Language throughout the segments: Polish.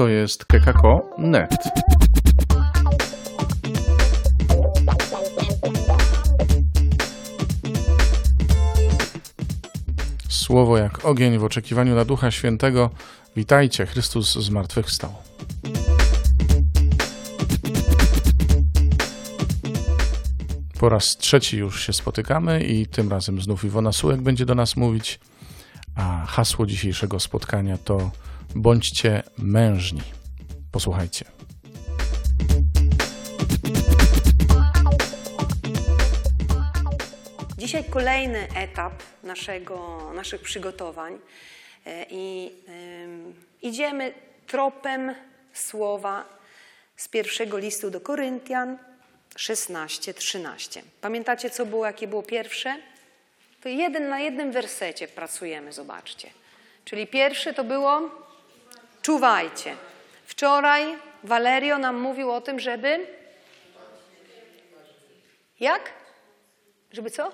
To jest kekako.net. Słowo jak ogień w oczekiwaniu na Ducha Świętego. Witajcie, Chrystus zmartwychwstał. Po raz trzeci już się spotykamy i tym razem znów Iwona Sułek będzie do nas mówić, a hasło dzisiejszego spotkania to bądźcie mężni. Posłuchajcie. Dzisiaj kolejny etap naszego, naszych przygotowań e, i ym, idziemy tropem słowa z pierwszego listu do Koryntian 16-13. Pamiętacie, co było, jakie było pierwsze? To jeden na jednym wersecie pracujemy, zobaczcie. Czyli pierwszy to było czuwajcie. Wczoraj Valerio nam mówił o tym, żeby. Jak? Żeby co?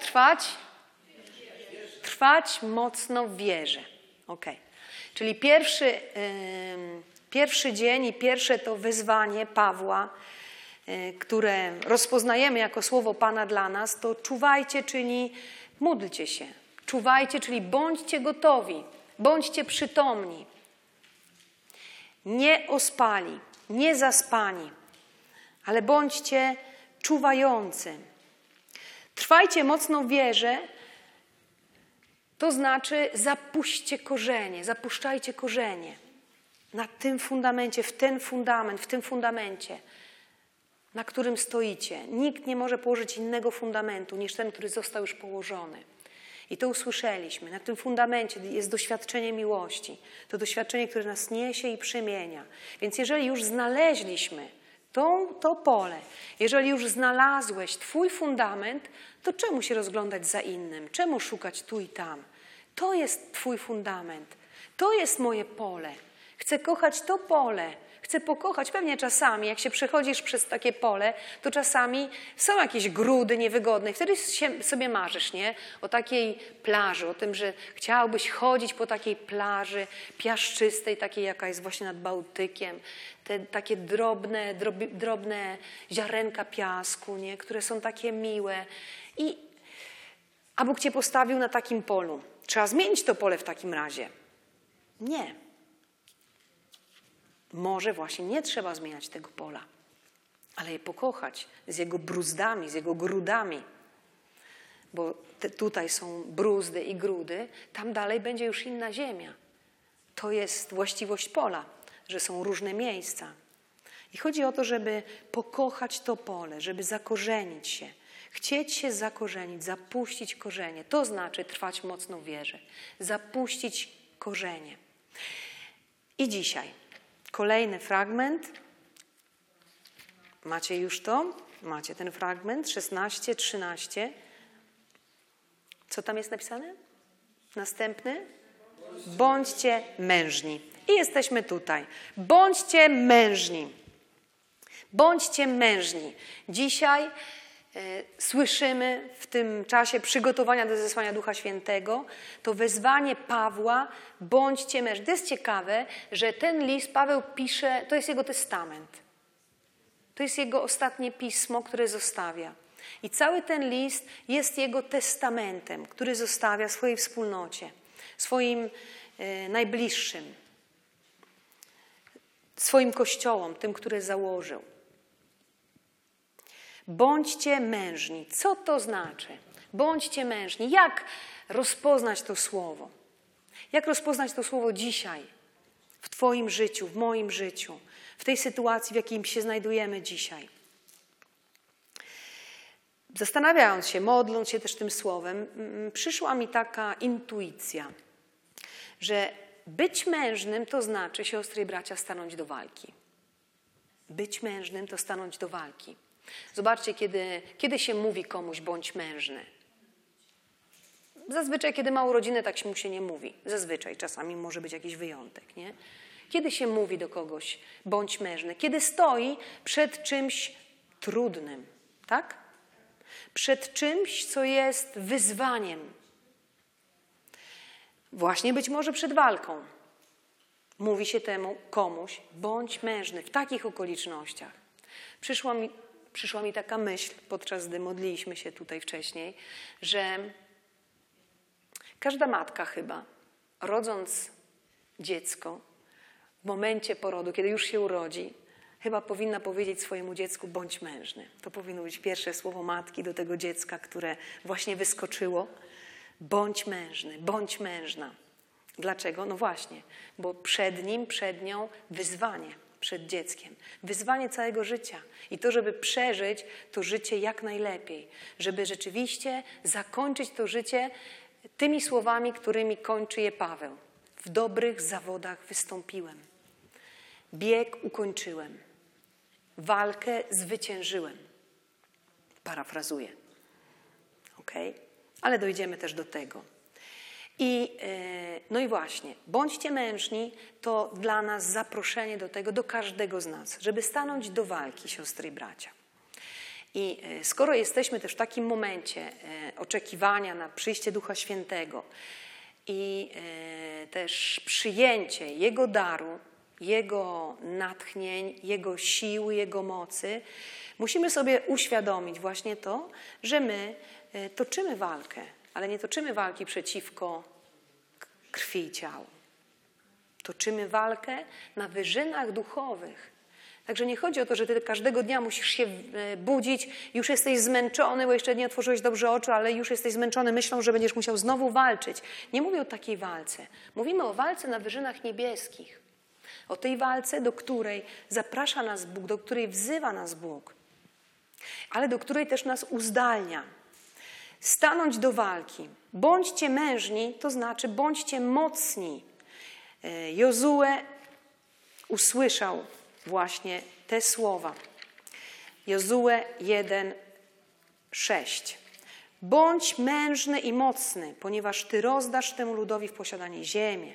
Trwać? Trwać mocno w wierze. Ok. Czyli pierwszy, ym, pierwszy dzień i pierwsze to wyzwanie Pawła, y, które rozpoznajemy jako słowo Pana dla nas, to czuwajcie, czyli módlcie się. Czuwajcie, czyli bądźcie gotowi, bądźcie przytomni. Nie ospali, nie zaspani, ale bądźcie czuwający. Trwajcie mocno w wierze, to znaczy zapuśćcie korzenie, zapuszczajcie korzenie. Na tym fundamencie, w ten fundament, w tym fundamencie, na którym stoicie. Nikt nie może położyć innego fundamentu niż ten, który został już położony. I to usłyszeliśmy. Na tym fundamencie jest doświadczenie miłości. To doświadczenie, które nas niesie i przemienia. Więc jeżeli już znaleźliśmy to, to pole, jeżeli już znalazłeś Twój fundament, to czemu się rozglądać za innym? Czemu szukać tu i tam? To jest Twój fundament. To jest moje pole. Chcę kochać to pole. Chcę pokochać. Pewnie czasami, jak się przechodzisz przez takie pole, to czasami są jakieś grudy niewygodne. Wtedy sobie marzysz, nie? O takiej plaży, o tym, że chciałbyś chodzić po takiej plaży piaszczystej, takiej, jaka jest właśnie nad Bałtykiem. Te takie drobne, drobi, drobne ziarenka piasku, nie? Które są takie miłe. I a Bóg cię postawił na takim polu. Trzeba zmienić to pole w takim razie. Nie. Może właśnie nie trzeba zmieniać tego pola, ale je pokochać z jego bruzdami, z jego grudami. Bo te, tutaj są bruzdy i grudy, tam dalej będzie już inna ziemia. To jest właściwość pola, że są różne miejsca. I chodzi o to, żeby pokochać to pole, żeby zakorzenić się. Chcieć się zakorzenić, zapuścić korzenie. To znaczy trwać mocno w wierze. Zapuścić korzenie. I dzisiaj Kolejny fragment. Macie już to? Macie ten fragment 16, 13. Co tam jest napisane? Następny. Bądźcie mężni. I jesteśmy tutaj. Bądźcie mężni. Bądźcie mężni. Dzisiaj słyszymy w tym czasie przygotowania do zesłania Ducha Świętego, to wezwanie Pawła, bądźcie mężni. To jest ciekawe, że ten list Paweł pisze, to jest jego testament. To jest jego ostatnie pismo, które zostawia. I cały ten list jest jego testamentem, który zostawia swojej wspólnocie, swoim e, najbliższym, swoim kościołom, tym, które założył. Bądźcie mężni. Co to znaczy? Bądźcie mężni. Jak rozpoznać to słowo? Jak rozpoznać to słowo dzisiaj? W Twoim życiu, w moim życiu, w tej sytuacji, w jakiej się znajdujemy dzisiaj. Zastanawiając się, modląc się też tym słowem, przyszła mi taka intuicja, że być mężnym to znaczy, siostry i bracia, stanąć do walki. Być mężnym to stanąć do walki. Zobaczcie, kiedy, kiedy się mówi komuś bądź mężny. Zazwyczaj, kiedy ma urodziny, tak mu się nie mówi. Zazwyczaj, czasami może być jakiś wyjątek, nie? Kiedy się mówi do kogoś bądź mężny? Kiedy stoi przed czymś trudnym, tak? Przed czymś, co jest wyzwaniem. Właśnie być może przed walką. Mówi się temu komuś, bądź mężny w takich okolicznościach. Przyszła mi, przyszła mi taka myśl, podczas gdy modliliśmy się tutaj wcześniej, że każda matka chyba, rodząc dziecko, w momencie porodu, kiedy już się urodzi, chyba powinna powiedzieć swojemu dziecku: bądź mężny. To powinno być pierwsze słowo matki do tego dziecka, które właśnie wyskoczyło. Bądź mężny, bądź mężna. Dlaczego? No właśnie, bo przed nim, przed nią wyzwanie, przed dzieckiem. Wyzwanie całego życia. I to, żeby przeżyć to życie jak najlepiej. Żeby rzeczywiście zakończyć to życie tymi słowami, którymi kończy je Paweł. W dobrych zawodach wystąpiłem. Bieg ukończyłem. Walkę zwyciężyłem. Parafrazuję. Ok? Ale dojdziemy też do tego. I, e, no i właśnie, bądźcie mężni, to dla nas zaproszenie do tego, do każdego z nas, żeby stanąć do walki, siostry i bracia. I e, skoro jesteśmy też w takim momencie e, oczekiwania na przyjście Ducha Świętego i też przyjęcie Jego daru, Jego natchnień, Jego siły, Jego mocy, musimy sobie uświadomić właśnie to, że my toczymy walkę ale nie toczymy walki przeciwko krwi i ciału. Toczymy walkę na wyżynach duchowych. Także nie chodzi o to, że ty każdego dnia musisz się e, budzić, już jesteś zmęczony, bo jeszcze nie otworzyłeś dobrze oczu, ale już jesteś zmęczony myślą, że będziesz musiał znowu walczyć. Nie mówię o takiej walce. Mówimy o walce na wyżynach niebieskich. O tej walce, do której zaprasza nas Bóg, do której wzywa nas Bóg, ale do której też nas uzdalnia stanąć do walki. Bądźcie mężni, to znaczy bądźcie mocni. E, Jozue usłyszał właśnie te słowa. Jozue 1, 6. Bądź mężny i mocny, ponieważ Ty rozdasz temu ludowi w posiadanie ziemię.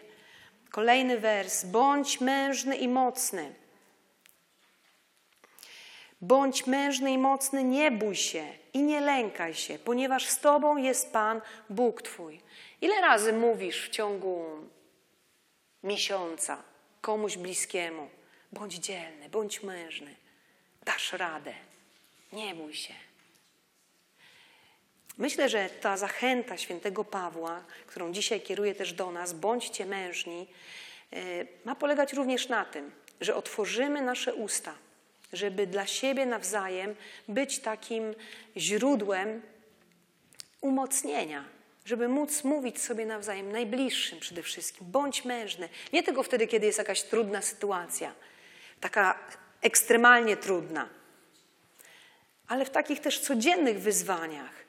Kolejny wers. Bądź mężny i mocny. Bądź mężny i mocny, nie bój się i nie lękaj się, ponieważ z Tobą jest Pan, Bóg Twój. Ile razy mówisz w ciągu miesiąca komuś bliskiemu, bądź dzielny, bądź mężny, dasz radę, nie bój się. Myślę, że ta zachęta świętego Pawła, którą dzisiaj kieruje też do nas, bądźcie mężni, e, ma polegać również na tym, że otworzymy nasze usta żeby dla siebie nawzajem być takim źródłem umocnienia, żeby móc mówić sobie nawzajem, najbliższym przede wszystkim. Bądź mężny. Nie tylko wtedy, kiedy jest jakaś trudna sytuacja, taka ekstremalnie trudna, ale w takich też codziennych wyzwaniach.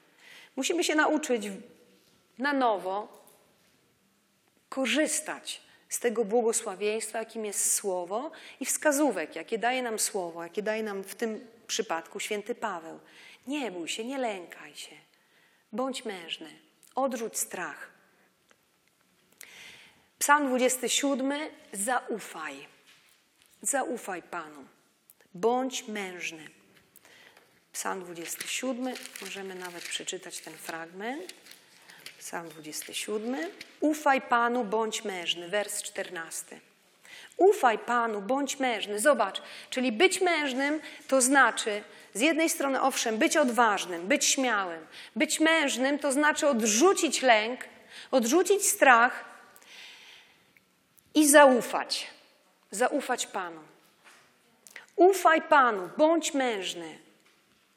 Musimy się nauczyć na nowo korzystać z tego błogosławieństwa, jakim jest Słowo i wskazówek, jakie daje nam Słowo, jakie daje nam w tym przypadku święty Paweł. Nie bój się, nie lękaj się. Bądź mężny, odrzuć strach. Psalm 27. Zaufaj. Zaufaj Panu. Bądź mężny. Psalm 27. Możemy nawet przeczytać ten fragment. Psalm 27. Ufaj Panu, bądź mężny. Wers 14. Ufaj Panu, bądź mężny. Zobacz, czyli być mężnym to znaczy z jednej strony, owszem, być odważnym, być śmiałym. Być mężnym to znaczy odrzucić lęk, odrzucić strach i zaufać. Zaufać Panu. Ufaj Panu, bądź mężny.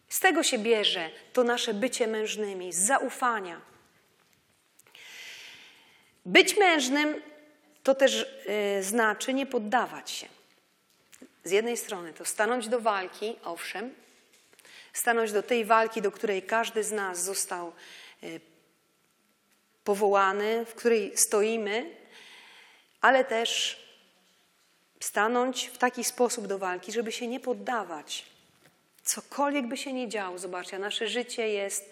Z tego się bierze to nasze bycie mężnymi, z zaufania. Być mężnym to też yy, znaczy nie poddawać się. Z jednej strony to stanąć do walki, owszem, stanąć do tej walki, do której każdy z nas został yy, powołany, w której stoimy, ale też stanąć w taki sposób do walki, żeby się nie poddawać. Cokolwiek by się nie działo, zobaczcie, nasze życie jest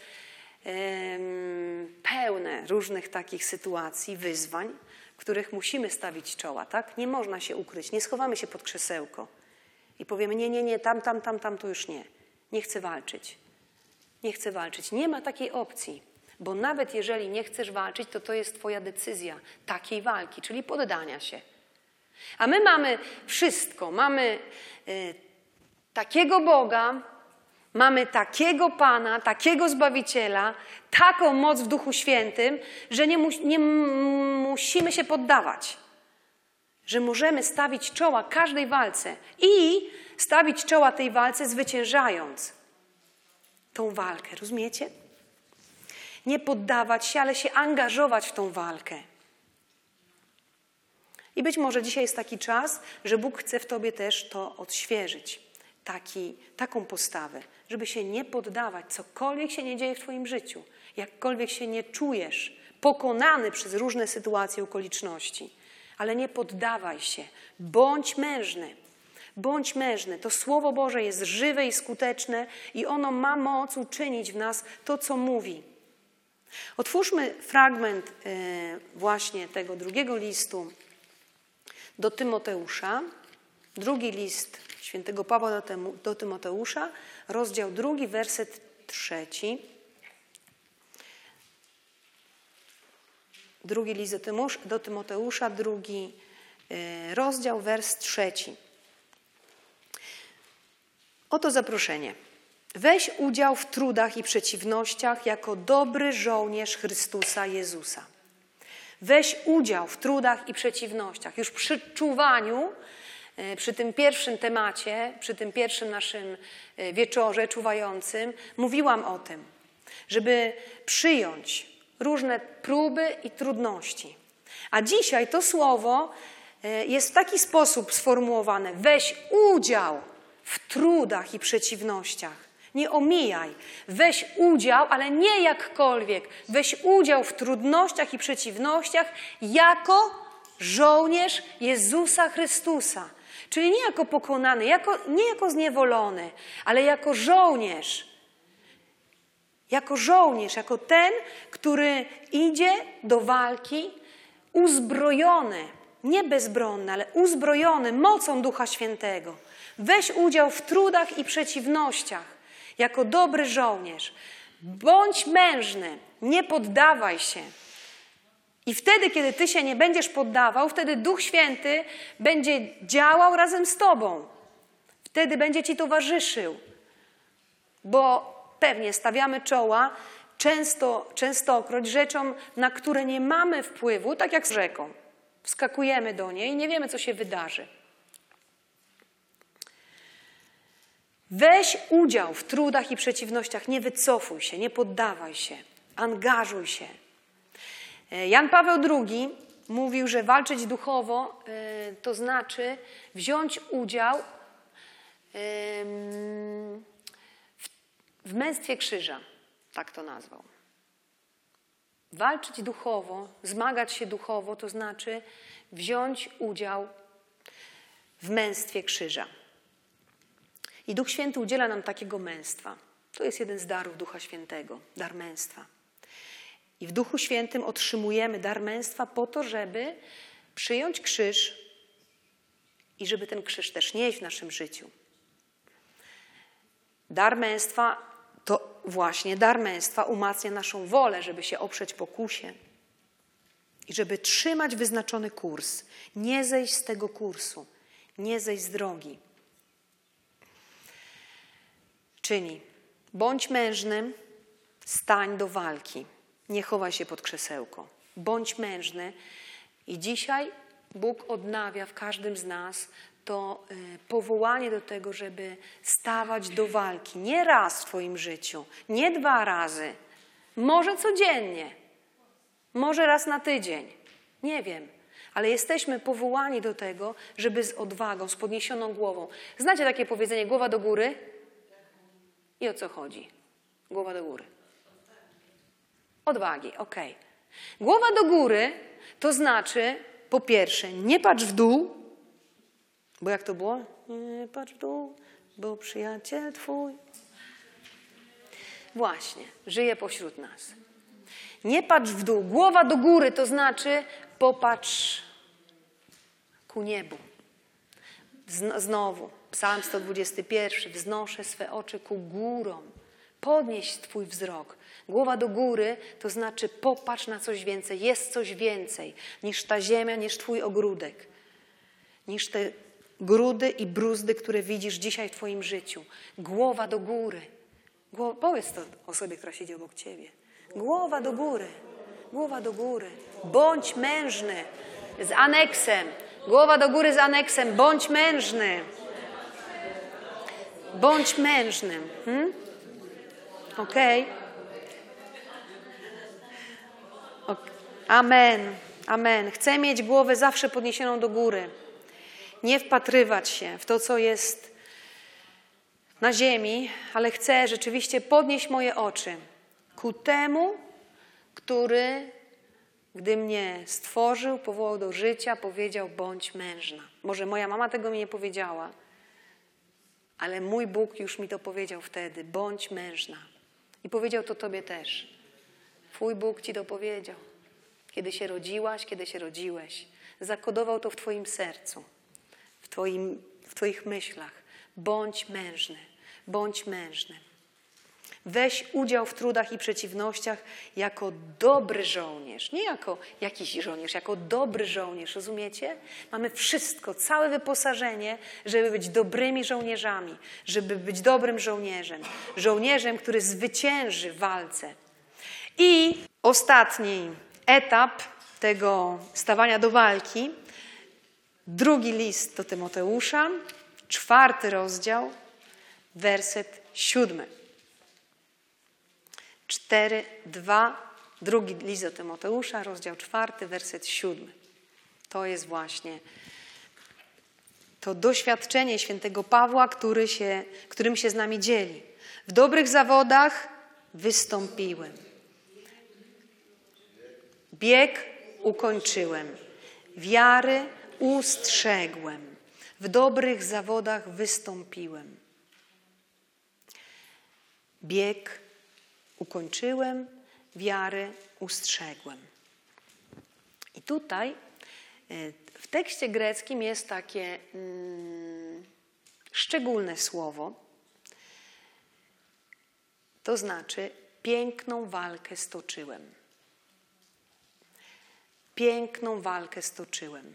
pełne różnych takich sytuacji, wyzwań, których musimy stawić czoła, tak? Nie można się ukryć, nie schowamy się pod krzesełko i powiemy nie, nie, nie, tam, tam, tam, tam, to już nie. Nie chcę walczyć. Nie chcę walczyć. Nie ma takiej opcji, bo nawet jeżeli nie chcesz walczyć, to to jest twoja decyzja takiej walki, czyli poddania się. A my mamy wszystko. Mamy y, takiego Boga, mamy takiego Pana, takiego Zbawiciela, taką moc w Duchu Świętym, że nie, mu, nie musimy się poddawać. Że możemy stawić czoła każdej walce i stawić czoła tej walce zwyciężając tą walkę. Rozumiecie? Nie poddawać się, ale się angażować w tą walkę. I być może dzisiaj jest taki czas, że Bóg chce w tobie też to odświeżyć. Taki, taką postawę, żeby się nie poddawać, cokolwiek się nie dzieje w Twoim życiu, jakkolwiek się nie czujesz pokonany przez różne sytuacje, okoliczności. Ale nie poddawaj się, bądź mężny. Bądź mężny. To Słowo Boże jest żywe i skuteczne i ono ma moc uczynić w nas to, co mówi. Otwórzmy fragment e, właśnie tego drugiego listu do Tymoteusza. Drugi list świętego Pawła do Tymoteusza, rozdział drugi, werset trzeci. Drugi list do Tymoteusza, drugi e, rozdział, wers trzeci. Oto zaproszenie. Weź udział w trudach i przeciwnościach jako dobry żołnierz Chrystusa Jezusa. Weź udział w trudach i przeciwnościach. Już przy czuwaniu, przy tym pierwszym temacie, przy tym pierwszym naszym e, wieczorze czuwającym, mówiłam o tym, żeby przyjąć różne próby i trudności. A dzisiaj to słowo e, jest w taki sposób sformułowane: weź udział w trudach i przeciwnościach. Nie omijaj. Weź udział, ale nie jakkolwiek. Weź udział w trudnościach i przeciwnościach jako żołnierz Jezusa Chrystusa. Czyli nie jako pokonany, jako, nie jako zniewolony, ale jako żołnierz. Jako żołnierz, jako ten, który idzie do walki uzbrojony, nie bezbronny, ale uzbrojony mocą Ducha Świętego. Weź udział w trudach i przeciwnościach jako dobry żołnierz. Bądź mężny, nie poddawaj się. I wtedy, kiedy ty się nie będziesz poddawał, wtedy Duch Święty będzie działał razem z tobą. Wtedy będzie ci towarzyszył. Bo pewnie stawiamy czoła często, częstokroć rzeczom, na które nie mamy wpływu, tak jak z rzeką. Wskakujemy do niej i nie wiemy, co się wydarzy. Weź udział w trudach i przeciwnościach, nie wycofuj się, nie poddawaj się, angażuj się. E, Jan Paweł II mówił, że walczyć duchowo e, to znaczy wziąć udział w męstwie krzyża, tak to nazwał. Walczyć duchowo, zmagać się duchowo, to znaczy wziąć udział w męstwie krzyża. I Duch Święty udziela nam takiego męstwa. To jest jeden z darów Ducha Świętego, dar męstwa. W Duchu Świętym otrzymujemy dar męstwa po to, żeby przyjąć krzyż i żeby ten krzyż też nieść w naszym życiu. Dar męstwa to właśnie dar męstwa umacnia naszą wolę, żeby się oprzeć pokusie i żeby trzymać wyznaczony kurs, nie zejść z tego kursu, nie zejść z drogi. Czyni, bądź mężnym, stań do walki. Nie chowaj się pod krzesełko. Bądź mężny. I dzisiaj Bóg odnawia w każdym z nas to y, powołanie do tego, żeby stawać do walki. Nie raz w Twoim życiu, nie dwa razy, może codziennie, może raz na tydzień. Nie wiem, ale jesteśmy powołani do tego, żeby z odwagą, z podniesioną głową. Znacie takie powiedzenie: głowa do góry? I o co chodzi? Głowa do góry. Odwagi, ok. Głowa do góry to znaczy, po pierwsze, nie patrz w dół, bo jak to było? Nie patrz w dół, bo przyjaciel twój. Właśnie, żyje pośród nas. Nie patrz w dół. Głowa do góry to znaczy popatrz ku niebu. Znowu, Psalm 121. Wznoszę swe oczy ku górom. Podnieś Twój wzrok. Głowa do góry to znaczy popatrz na coś więcej. Jest coś więcej niż ta ziemia, niż Twój ogródek. niż te grudy i bruzdy, które widzisz dzisiaj w Twoim życiu. Głowa do góry. Powiedz to osobie, która siedzi obok Ciebie. Głowa do góry. Głowa do góry. Bądź mężny z aneksem. Głowa do góry z aneksem. Bądź mężny. Bądź mężnym. Hmm? Okej? Ok. Amen. Amen. Chcę mieć głowę zawsze podniesioną do góry. Nie wpatrywać się w to, co jest na ziemi, ale chcę rzeczywiście podnieść moje oczy ku temu, który, gdy mnie stworzył, powołał do życia, powiedział: bądź mężna. Może moja mama tego mi nie powiedziała, ale mój Bóg już mi to powiedział wtedy: bądź mężna. I powiedział to tobie też. Twój Bóg ci to powiedział. Kiedy się rodziłaś, kiedy się rodziłeś, zakodował to w Twoim sercu, w, twoim, w Twoich myślach. Bądź mężny, bądź mężny. Weź udział w trudach i przeciwnościach jako dobry żołnierz, nie jako jakiś żołnierz, jako dobry żołnierz, rozumiecie? Mamy wszystko, całe wyposażenie, żeby być dobrymi żołnierzami, żeby być dobrym żołnierzem, żołnierzem, który zwycięży w walce. I ostatni etap tego stawania do walki, drugi list do Tymoteusza, czwarty rozdział, werset siódmy. 4, 2, drugi list do Tymoteusza, rozdział czwarty, werset siódmy. To jest właśnie to doświadczenie świętego Pawła, który się, którym się z nami dzieli. W dobrych zawodach wystąpiłem. Bieg ukończyłem. Wiary ustrzegłem. W dobrych zawodach wystąpiłem. Bieg ukończyłem, wiary ustrzegłem. I tutaj e, w tekście greckim jest takie mm, szczególne słowo. To znaczy, piękną walkę stoczyłem. Piękną walkę stoczyłem.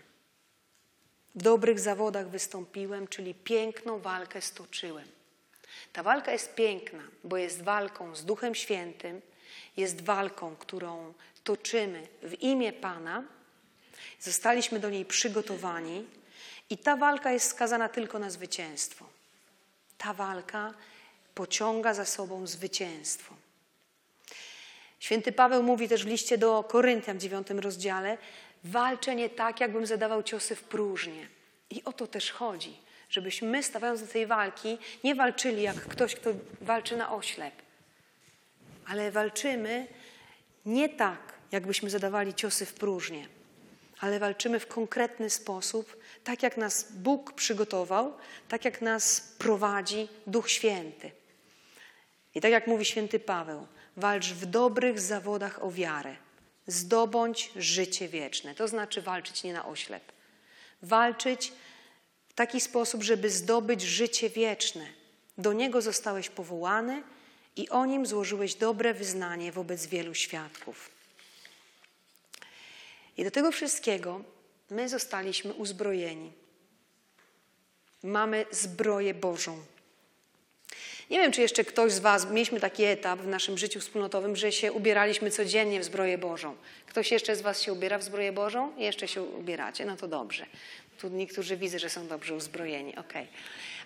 W dobrych zawodach wystąpiłem, czyli piękną walkę stoczyłem. Ta walka jest piękna, bo jest walką z Duchem Świętym, jest walką, którą toczymy w imię Pana. Zostaliśmy do niej przygotowani i ta walka jest skazana tylko na zwycięstwo. Ta walka pociąga za sobą zwycięstwo. Święty Paweł mówi też w liście do Koryntian w dziewiątym rozdziale: Walczę nie tak, jakbym zadawał ciosy w próżnię. I o to też chodzi, żebyśmy my, stawiając do tej walki, nie walczyli jak ktoś, kto walczy na oślep, ale walczymy nie tak, jakbyśmy zadawali ciosy w próżnię, ale walczymy w konkretny sposób, tak jak nas Bóg przygotował, tak jak nas prowadzi Duch Święty. I tak jak mówi święty Paweł, walcz w dobrych zawodach o wiarę. Zdobądź życie wieczne. To znaczy walczyć nie na oślep. Walczyć w taki sposób, żeby zdobyć życie wieczne. Do niego zostałeś powołany i o nim złożyłeś dobre wyznanie wobec wielu świadków. I do tego wszystkiego my zostaliśmy uzbrojeni. Mamy zbroję Bożą. Nie wiem, czy jeszcze ktoś z Was, mieliśmy taki etap w naszym życiu wspólnotowym, że się ubieraliśmy codziennie w zbroję Bożą. Ktoś jeszcze z Was się ubiera w zbroję Bożą? Jeszcze się ubieracie, no to dobrze. Tu niektórzy widzę, że są dobrze uzbrojeni, okej. Okay.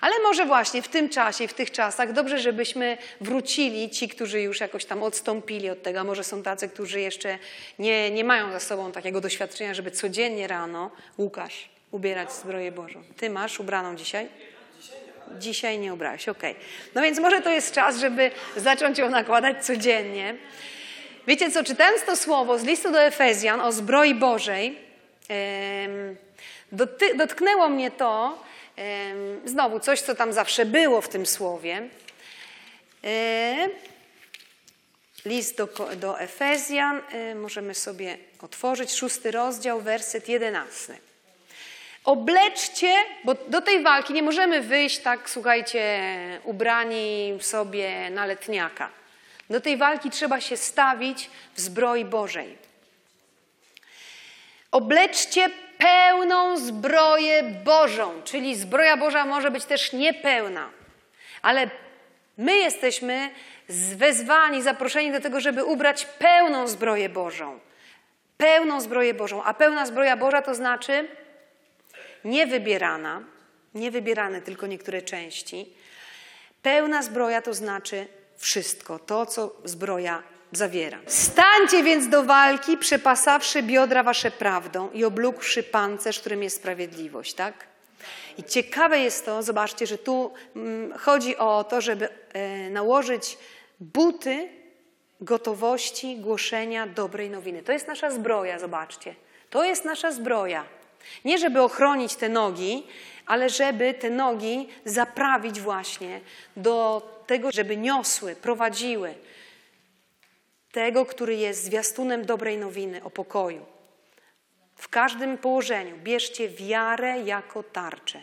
Ale może właśnie w tym czasie, w tych czasach dobrze, żebyśmy wrócili, ci, którzy już jakoś tam odstąpili od tego, a może są tacy, którzy jeszcze nie, nie mają za sobą takiego doświadczenia, żeby codziennie rano, Łukasz, ubierać zbroję Bożą. Ty masz ubraną dzisiaj? Dzisiaj nie ubrałeś, okej. Okay. No więc może to jest czas, żeby zacząć ją nakładać codziennie. Wiecie co, czytając to słowo z listu do Efezjan o zbroi Bożej, dotknęło mnie to, znowu coś, co tam zawsze było w tym słowie. List do, do Efezjan, możemy sobie otworzyć, szósty rozdział, werset jedenasty. Obleczcie, bo do tej walki nie możemy wyjść tak, słuchajcie, ubrani sobie na letniaka. Do tej walki trzeba się stawić w zbroi Bożej. Obleczcie pełną zbroję Bożą, czyli zbroja Boża może być też niepełna, ale my jesteśmy wezwani, zaproszeni do tego, żeby ubrać pełną zbroję Bożą. Pełną zbroję Bożą. A pełna zbroja Boża to znaczy niewybierana, niewybierane tylko niektóre części. Pełna zbroja to znaczy wszystko, to co zbroja zawiera. Stańcie więc do walki, przepasawszy biodra wasze prawdą i oblókłszy pancerz, którym jest sprawiedliwość, tak? I ciekawe jest to, zobaczcie, że tu mm, chodzi o to, żeby e, nałożyć buty gotowości głoszenia dobrej nowiny. To jest nasza zbroja, zobaczcie. To jest nasza zbroja. Nie żeby ochronić te nogi, ale żeby te nogi zaprawić właśnie do tego, żeby niosły, prowadziły tego, który jest zwiastunem dobrej nowiny o pokoju. W każdym położeniu bierzcie wiarę jako tarczę,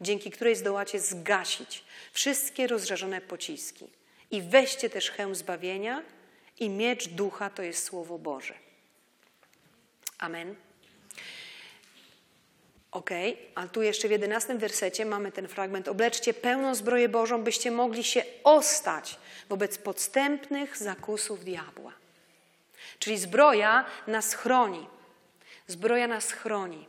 dzięki której zdołacie zgasić wszystkie rozżarzone pociski. I weźcie też hełm zbawienia i miecz ducha, to jest Słowo Boże. Amen. Ok, a tu jeszcze w jedenastym wersecie mamy ten fragment. Obleczcie pełną zbroję Bożą, byście mogli się ostać wobec podstępnych zakusów diabła. Czyli zbroja nas chroni. Zbroja nas chroni.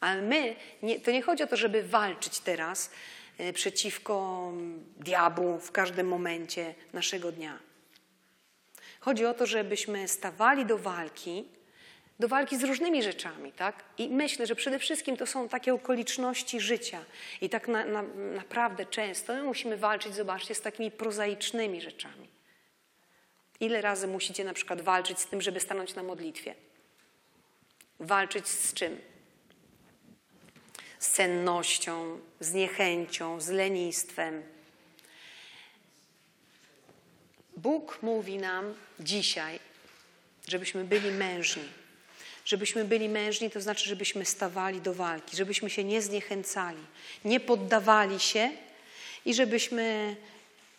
Ale my, nie, to nie chodzi o to, żeby walczyć teraz y, przeciwko diabłu w każdym momencie naszego dnia. Chodzi o to, żebyśmy stawali do walki, do walki z różnymi rzeczami, tak? I myślę, że przede wszystkim to są takie okoliczności życia. I tak na, na, naprawdę często my musimy walczyć, zobaczcie, z takimi prozaicznymi rzeczami. Ile razy musicie na przykład walczyć z tym, żeby stanąć na modlitwie? Walczyć z czym? Z sennością, z niechęcią, z lenistwem. Bóg mówi nam dzisiaj, żebyśmy byli mężni. Żebyśmy byli mężni, to znaczy, żebyśmy stawali do walki, żebyśmy się nie zniechęcali, nie poddawali się i żebyśmy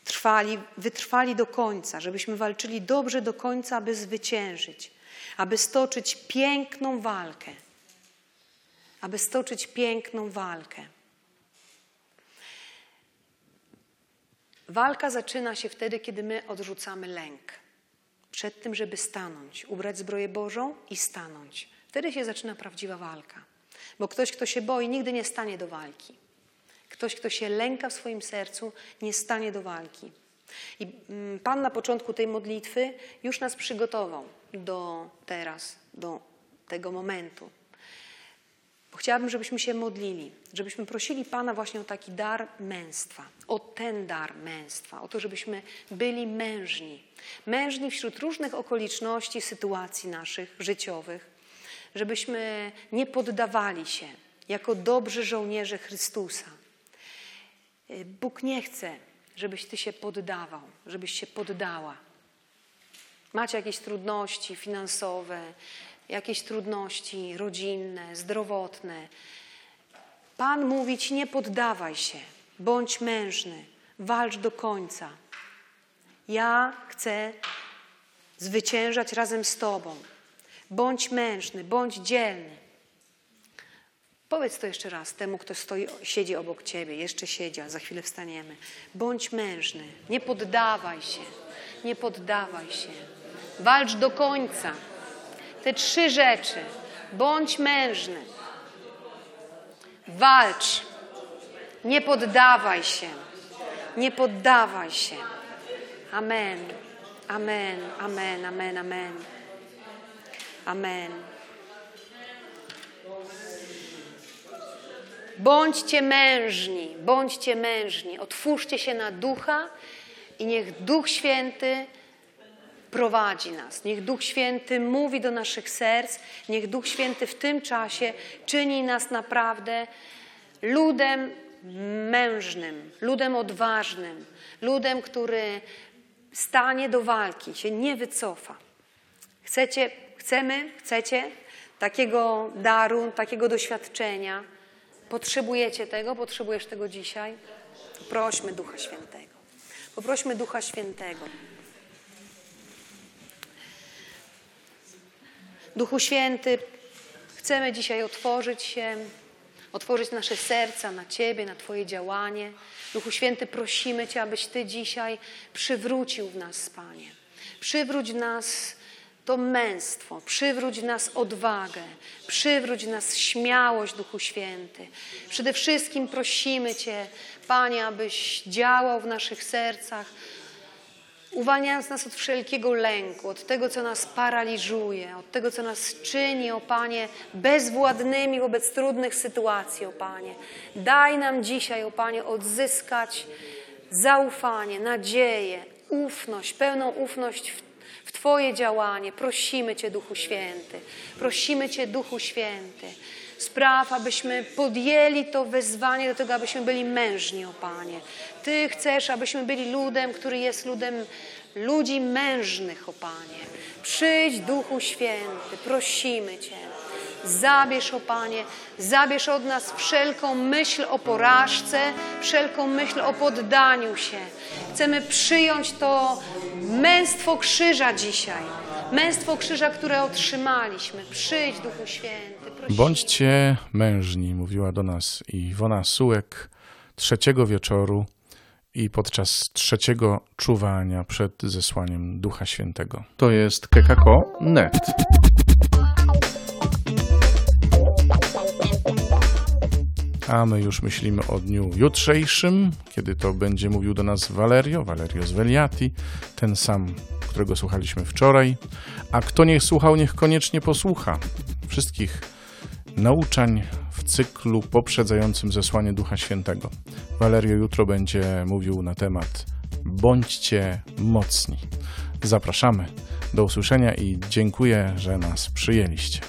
trwali, wytrwali do końca, żebyśmy walczyli dobrze do końca, aby zwyciężyć, aby stoczyć piękną walkę. Aby stoczyć piękną walkę. Walka zaczyna się wtedy, kiedy my odrzucamy lęk. Przed tym, żeby stanąć, ubrać zbroję Bożą i stanąć. Wtedy się zaczyna prawdziwa walka. Bo ktoś, kto się boi, nigdy nie stanie do walki. Ktoś, kto się lęka w swoim sercu, nie stanie do walki. I mm, Pan na początku tej modlitwy już nas przygotował do teraz, do tego momentu. Bo chciałabym, żebyśmy się modlili, żebyśmy prosili Pana właśnie o taki dar męstwa, o ten dar męstwa, o to, żebyśmy byli mężni. Mężni wśród różnych okoliczności, sytuacji naszych życiowych, żebyśmy nie poddawali się jako dobrzy żołnierze Chrystusa Bóg nie chce, żebyś ty się poddawał, żebyś się poddała. Macie jakieś trudności finansowe, jakieś trudności rodzinne, zdrowotne. Pan mówi ci: nie poddawaj się, bądź mężny, walcz do końca. Ja chcę zwyciężać razem z Tobą. Bądź mężny, bądź dzielny. Powiedz to jeszcze raz temu, kto stoi, siedzi obok ciebie, jeszcze siedzi, a za chwilę wstaniemy. Bądź mężny, nie poddawaj się, nie poddawaj się. Walcz do końca. Te trzy rzeczy. Bądź mężny. Walcz. Nie poddawaj się. Nie poddawaj się. Amen. Amen. Amen. Amen. Amen. Amen. Bądźcie mężni, bądźcie mężni, otwórzcie się na ducha i niech Duch Święty prowadzi nas. Niech Duch Święty mówi do naszych serc, niech Duch Święty w tym czasie czyni nas naprawdę ludem mężnym, ludem odważnym, ludem, który stanie do walki, się nie wycofa. Chcecie, chcemy, chcecie takiego daru, takiego doświadczenia. Potrzebujecie tego? Potrzebujesz tego dzisiaj? Prośmy Ducha Świętego. Poprośmy Ducha Świętego. Duchu Święty, Chcemy dzisiaj otworzyć się, otworzyć nasze serca na Ciebie, na Twoje działanie. Duchu Święty, prosimy Cię, abyś Ty dzisiaj przywrócił w nas, Panie. Przywróć w nas to męstwo, przywróć w nas odwagę, przywróć w nas śmiałość, Duchu Święty. Przede wszystkim prosimy Cię, Panie, abyś działał w naszych sercach, uwalniając nas od wszelkiego lęku, od tego, co nas paraliżuje, od tego, co nas czyni, o Panie, bezwładnymi wobec trudnych sytuacji, o Panie. Daj nam dzisiaj, o Panie, odzyskać zaufanie, nadzieję, ufność, pełną ufność w w Twoje działanie. Prosimy Cię, Duchu Święty. Prosimy Cię, Duchu Święty. Spraw, abyśmy podjęli to wezwanie do tego, abyśmy byli mężni, o Panie. Ty chcesz, abyśmy byli ludem, który jest ludem ludzi mężnych, o Panie. Przyjdź, Duchu Święty, prosimy Cię. Zabierz, o Panie, zabierz od nas wszelką myśl o porażce, wszelką myśl o poddaniu się. Chcemy przyjąć to męstwo krzyża dzisiaj. Męstwo krzyża, które otrzymaliśmy. Przyjdź, Duchu Święty. Bądźcie mężni, mówiła do nas Iwona Sułek trzeciego wieczoru i podczas trzeciego czuwania przed zesłaniem Ducha Świętego. To jest kekako.net. A my już myślimy o dniu jutrzejszym, kiedy to będzie mówił do nas Valerio, Valerio Sveliati, ten sam, którego słuchaliśmy wczoraj. A kto nie słuchał, niech koniecznie posłucha wszystkich nauczań w cyklu poprzedzającym zesłanie Ducha Świętego. Valerio jutro będzie mówił na temat Bądźcie mocni. Zapraszamy. Do usłyszenia i dziękuję, że nas przyjęliście.